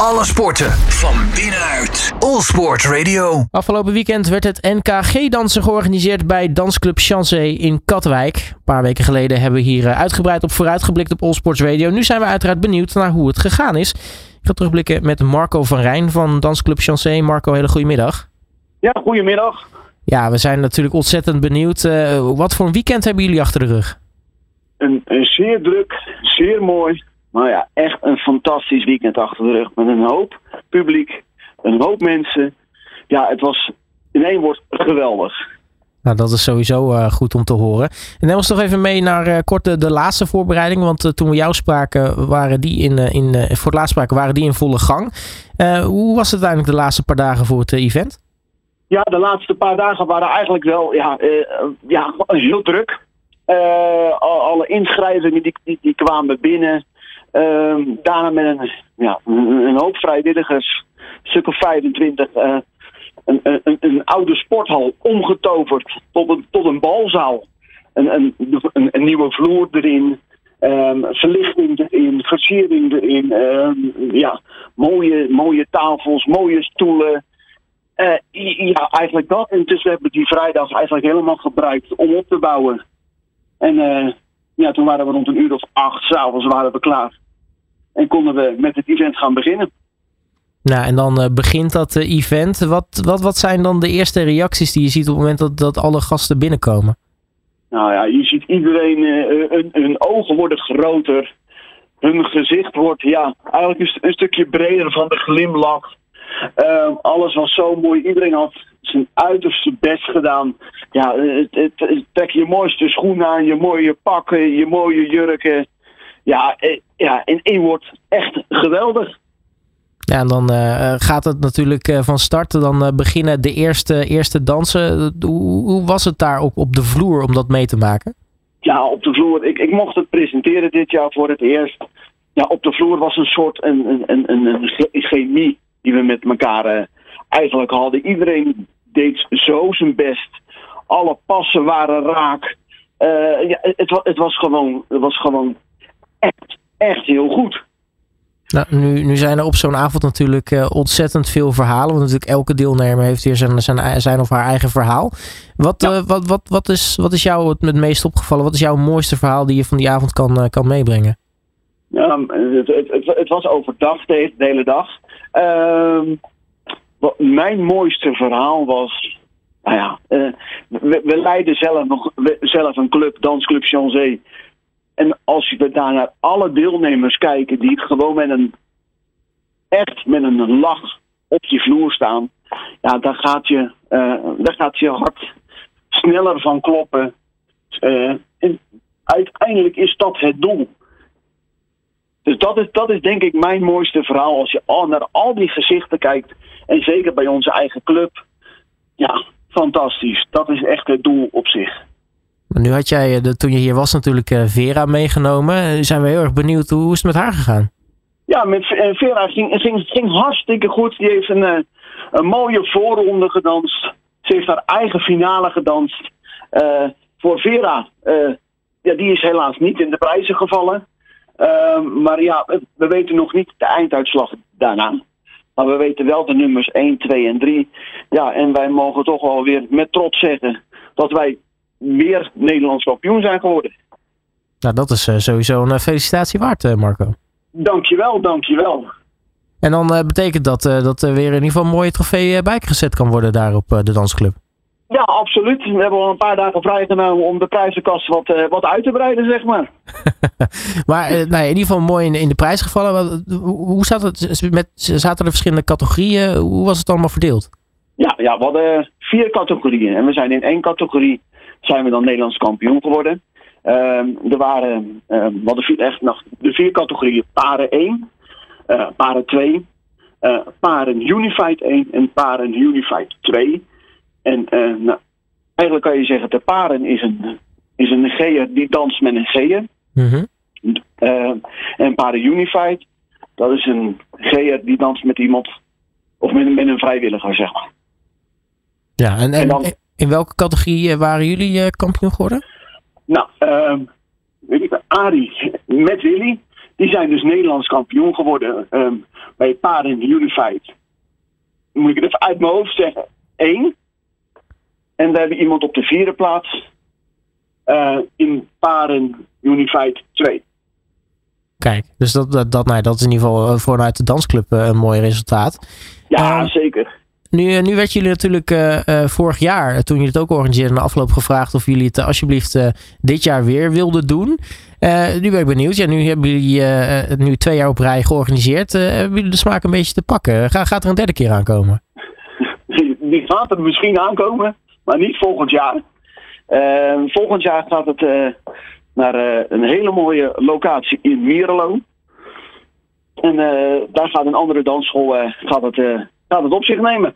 Alle sporten van binnenuit. All Sport Radio. Afgelopen weekend werd het NKG-dansen georganiseerd bij Dansclub Chancé in Katwijk. Een paar weken geleden hebben we hier eh, uitgebreid op vooruitgeblikt op All Sports Radio. Nu zijn we uiteraard benieuwd naar hoe het gegaan is. Ik ga terugblikken met Marco van Rijn van Dansclub Chancé. Marco, hele goede middag. Ja, goedemiddag. Ja, we zijn natuurlijk ontzettend benieuwd. Uh, wat voor een weekend hebben jullie achter de rug? Een, een zeer druk, zeer mooi, maar ja, fantastisch weekend achter de rug. Met een hoop publiek, een hoop mensen. Ja, het was in één woord geweldig. Nou, dat is sowieso uh, goed om te horen. En neem ons toch even mee naar uh, kort de, de, laatste voorbereiding. Want uh, toen we jou spraken, waren die in, in, voor het laatst spraken, waren die in volle gang. hoe was het uiteindelijk de laatste paar dagen voor het event? Ja, de laatste paar dagen waren eigenlijk wel ja, ja, heel druk. alle inschrijvingen die, die, die kwamen binnen. Ehm, daarna met een, ja, een hoop vrijwilligers, stuk of 25, uh, een, een, een, oude sporthal omgetoverd tot een, tot een balzaal. Een, een, een, nieuwe vloer erin, um, verlichting erin, versiering erin. Um, ja, mooie, mooie tafels, mooie stoelen. Uh, ja, eigenlijk dat. En dus we die vrijdag eigenlijk helemaal gebruikt om op te bouwen. En uh, ja, toen waren we rond een uur of acht s'avonds waren we klaar. En konden we met het event gaan beginnen. Nou, en dan uh, begint dat uh, event. Wat, wat, wat zijn dan de eerste reacties die je ziet op het moment dat, dat alle gasten binnenkomen? Nou ja, je ziet iedereen, hun, hun, ogen worden groter. Hun gezicht wordt ja, eigenlijk een, een stukje breder van de glimlach. Ehm, alles was zo mooi. Iedereen had zijn uiterste best gedaan. Ja, het, het, het, trek je mooiste schoenen aan, je mooie pakken, je mooie jurken. Ja, ja, in één woord echt geweldig. Ja, en dan uh, gaat het natuurlijk uh, van start. Dan uh, beginnen de eerste, eerste dansen. Hoe, hoe, was het daar op, op de vloer om dat mee te maken? Ja, op de vloer. Ik, ik mocht het presenteren dit jaar voor het eerst. Ja, op de vloer was een soort een, een, een, een chemie die we met elkaar eigenlijk hadden. Iedereen deed zo zijn best. Alle passen waren raak. ja, het, het, was gewoon, het was gewoon echt, echt heel goed. Nou, nu, nu zijn er op zo'n avond natuurlijk uh, ontzettend veel verhalen. Want natuurlijk elke deelnemer heeft hier zijn, zijn, zijn of haar eigen verhaal. Wat, ja. uh, wat, wat, wat, is, wat is jou het, meest opgevallen? Wat is jouw mooiste verhaal die je van die avond kan, uh, kan meebrengen? Ja, het, het, het, het, was overdag de, de hele dag. Ehm, mijn mooiste verhaal was. Nou ja, we, we, leiden zelf, nog, we, zelf een club, Dansclub Chanzé. En als je daar naar alle deelnemers kijken die gewoon met een echt met een lach op je vloer staan, ja, daar gaat je, uh, daar gaat je hart sneller van kloppen. Uh, en uiteindelijk is dat het doel. Dus dat is, dat is denk ik mijn mooiste verhaal. Als je al naar al die gezichten kijkt. En zeker bij onze eigen club. Ja, fantastisch. Dat is echt het doel op zich. Nu had jij, de, toen je hier was, natuurlijk uh, Vera meegenomen. zijn we heel erg benieuwd, hoe is het met haar gegaan? Ja, met Vera ging, ging, ging hartstikke goed. Die heeft een, een mooie voorronde gedanst. Ze heeft haar eigen finale gedanst. Voor Vera, ja, die is helaas niet in de prijzen gevallen. Uh, maar ja, we weten nog niet de einduitslag daarna. Maar we weten wel de nummers 1, 2 en 3. Ja, en wij mogen toch wel weer met trots zeggen dat wij weer Nederlands kampioen zijn geworden. Nou, dat is uh, sowieso een felicitatie waard, uh, Marco. Dankjewel, dankjewel. En dan uh, betekent dat dat er weer in ieder geval een mooie trofee bijgezet kan worden daar op de dansclub. Ja, absoluut. We hebben al een paar dagen vrijgenomen om de prijzenkast wat, wat uit te breiden, zeg maar. maar nou ja, in ieder geval mooi in, in de prijs gevallen. Hoe zat het? Met, zaten er verschillende categorieën? Hoe was het allemaal verdeeld? Ja, ja, we hadden vier categorieën. En we zijn in één categorie zijn we dan Nederlands kampioen geworden. Uh, er waren, we hadden echt nog de vier categorieën paren 1, uh, paren 2, uh, paren Unified 1 en paren Unified 2. En nou, eigenlijk kan je zeggen, de paren is een, is een G'er die danst met een G'er. Mm -hmm. en paren Unified, dat is een G'er die danst met iemand, of met, met een vrijwilliger, zeg maar. Ja, en, en, en dan, in welke categorie eh, waren jullie eh, kampioen geworden? Nou, weet ik, Arie met Willy. Die zijn dus Nederlands kampioen geworden. Um, bij Paren Unified. Dan moet ik het even uit mijn hoofd zeggen. één. En we hebben iemand op de vierde plaats. eh, in Paren Unified 2. Kijk, dus dat, dat, dat, nou, dat is in ieder geval vanuit de dansclub een mooi resultaat. Ja, Ehm, zeker. Nu, eh, nu werd jullie natuurlijk eh, eh, vorig jaar, toen jullie het ook organiseerden, de afloop gevraagd of jullie het alsjeblieft dit jaar weer wilden doen. Nu ben ik benieuwd. Ja, nu hebben jullie het nu twee jaar op rij georganiseerd. Hebben jullie de smaak een beetje te pakken? Ga, gaat er een derde keer aankomen? Die, gaat er misschien aankomen, maar niet volgend jaar. Volgend jaar gaat het naar een hele mooie locatie in Mierelo. En daar gaat een andere dansschool gaat het, gaat het op zich nemen.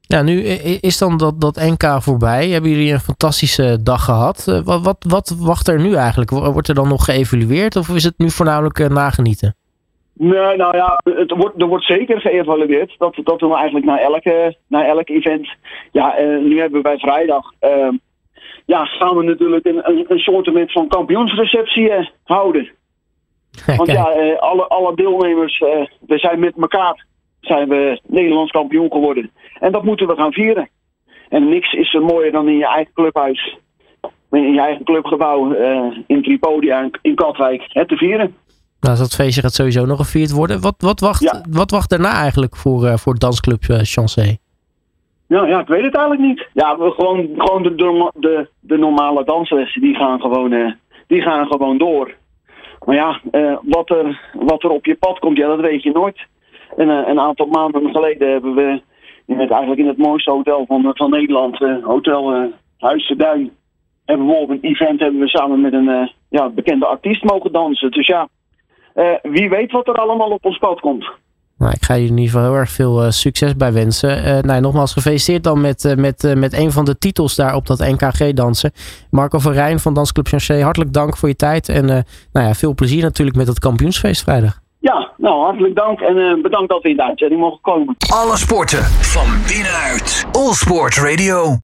Ja, nu is dan dat, dat NK voorbij. Hebben jullie een fantastische dag gehad? Eh, wat, wat, wat wacht er nu eigenlijk? Wo- Wordt er dan nog geëvalueerd of is het nu voornamelijk eh, nagenieten? Nee, nou ja, het wordt, er wordt zeker geëvalueerd. Dat, dat doen we eigenlijk na elke, na elk event. Ja, eh, nu hebben we bij vrijdag. eh, ja, gaan we natuurlijk een, een, een soort van kampioensreceptie houden. Want ja, alle, alle deelnemers, we zijn met elkaar zijn we Nederlands kampioen geworden. En dat moeten we gaan vieren. En niks is er mooier dan in je eigen clubhuis. In je eigen clubgebouw eh, in Tripodia in- Katwijk het te vieren. nou, dat feestje gaat sowieso nog gevierd worden. Wat, wat, wacht, Ja. wat wacht daarna eigenlijk voor, eh, voor dansclub eh, Chancé? Ja, ja, ik weet het eigenlijk niet. Ja, we gewoon, gewoon de, de, de, de normale danslessen die gaan gewoon, die gaan gewoon door. Maar ja, wat, er, wat er op je pad komt, ja, dat weet je nooit. En, eh, een aantal maanden geleden hebben we in het, eigenlijk in het mooiste hotel van, van Nederland, eh, Hotel eh, Huis de Duin, hebben we op een event hebben we samen met een eh, ja, bekende artiest mogen dansen. Dus ja, eh, wie weet wat er allemaal op ons pad komt. Nou, ik ga jullie in ieder geval heel erg veel eh, succes bij wensen. Eh, nou, nogmaals gefeliciteerd dan met, eh, met, eh, met een van de titels daar op dat NKG dansen. Marco van Rijn van Dansclub Chancé, hartelijk dank voor je tijd. En eh, nou ja, veel plezier natuurlijk met het kampioensfeest vrijdag. Ja, nou hartelijk dank en eh, bedankt dat we in de mogen komen. Alle sporten van binnenuit. All Sport Radio.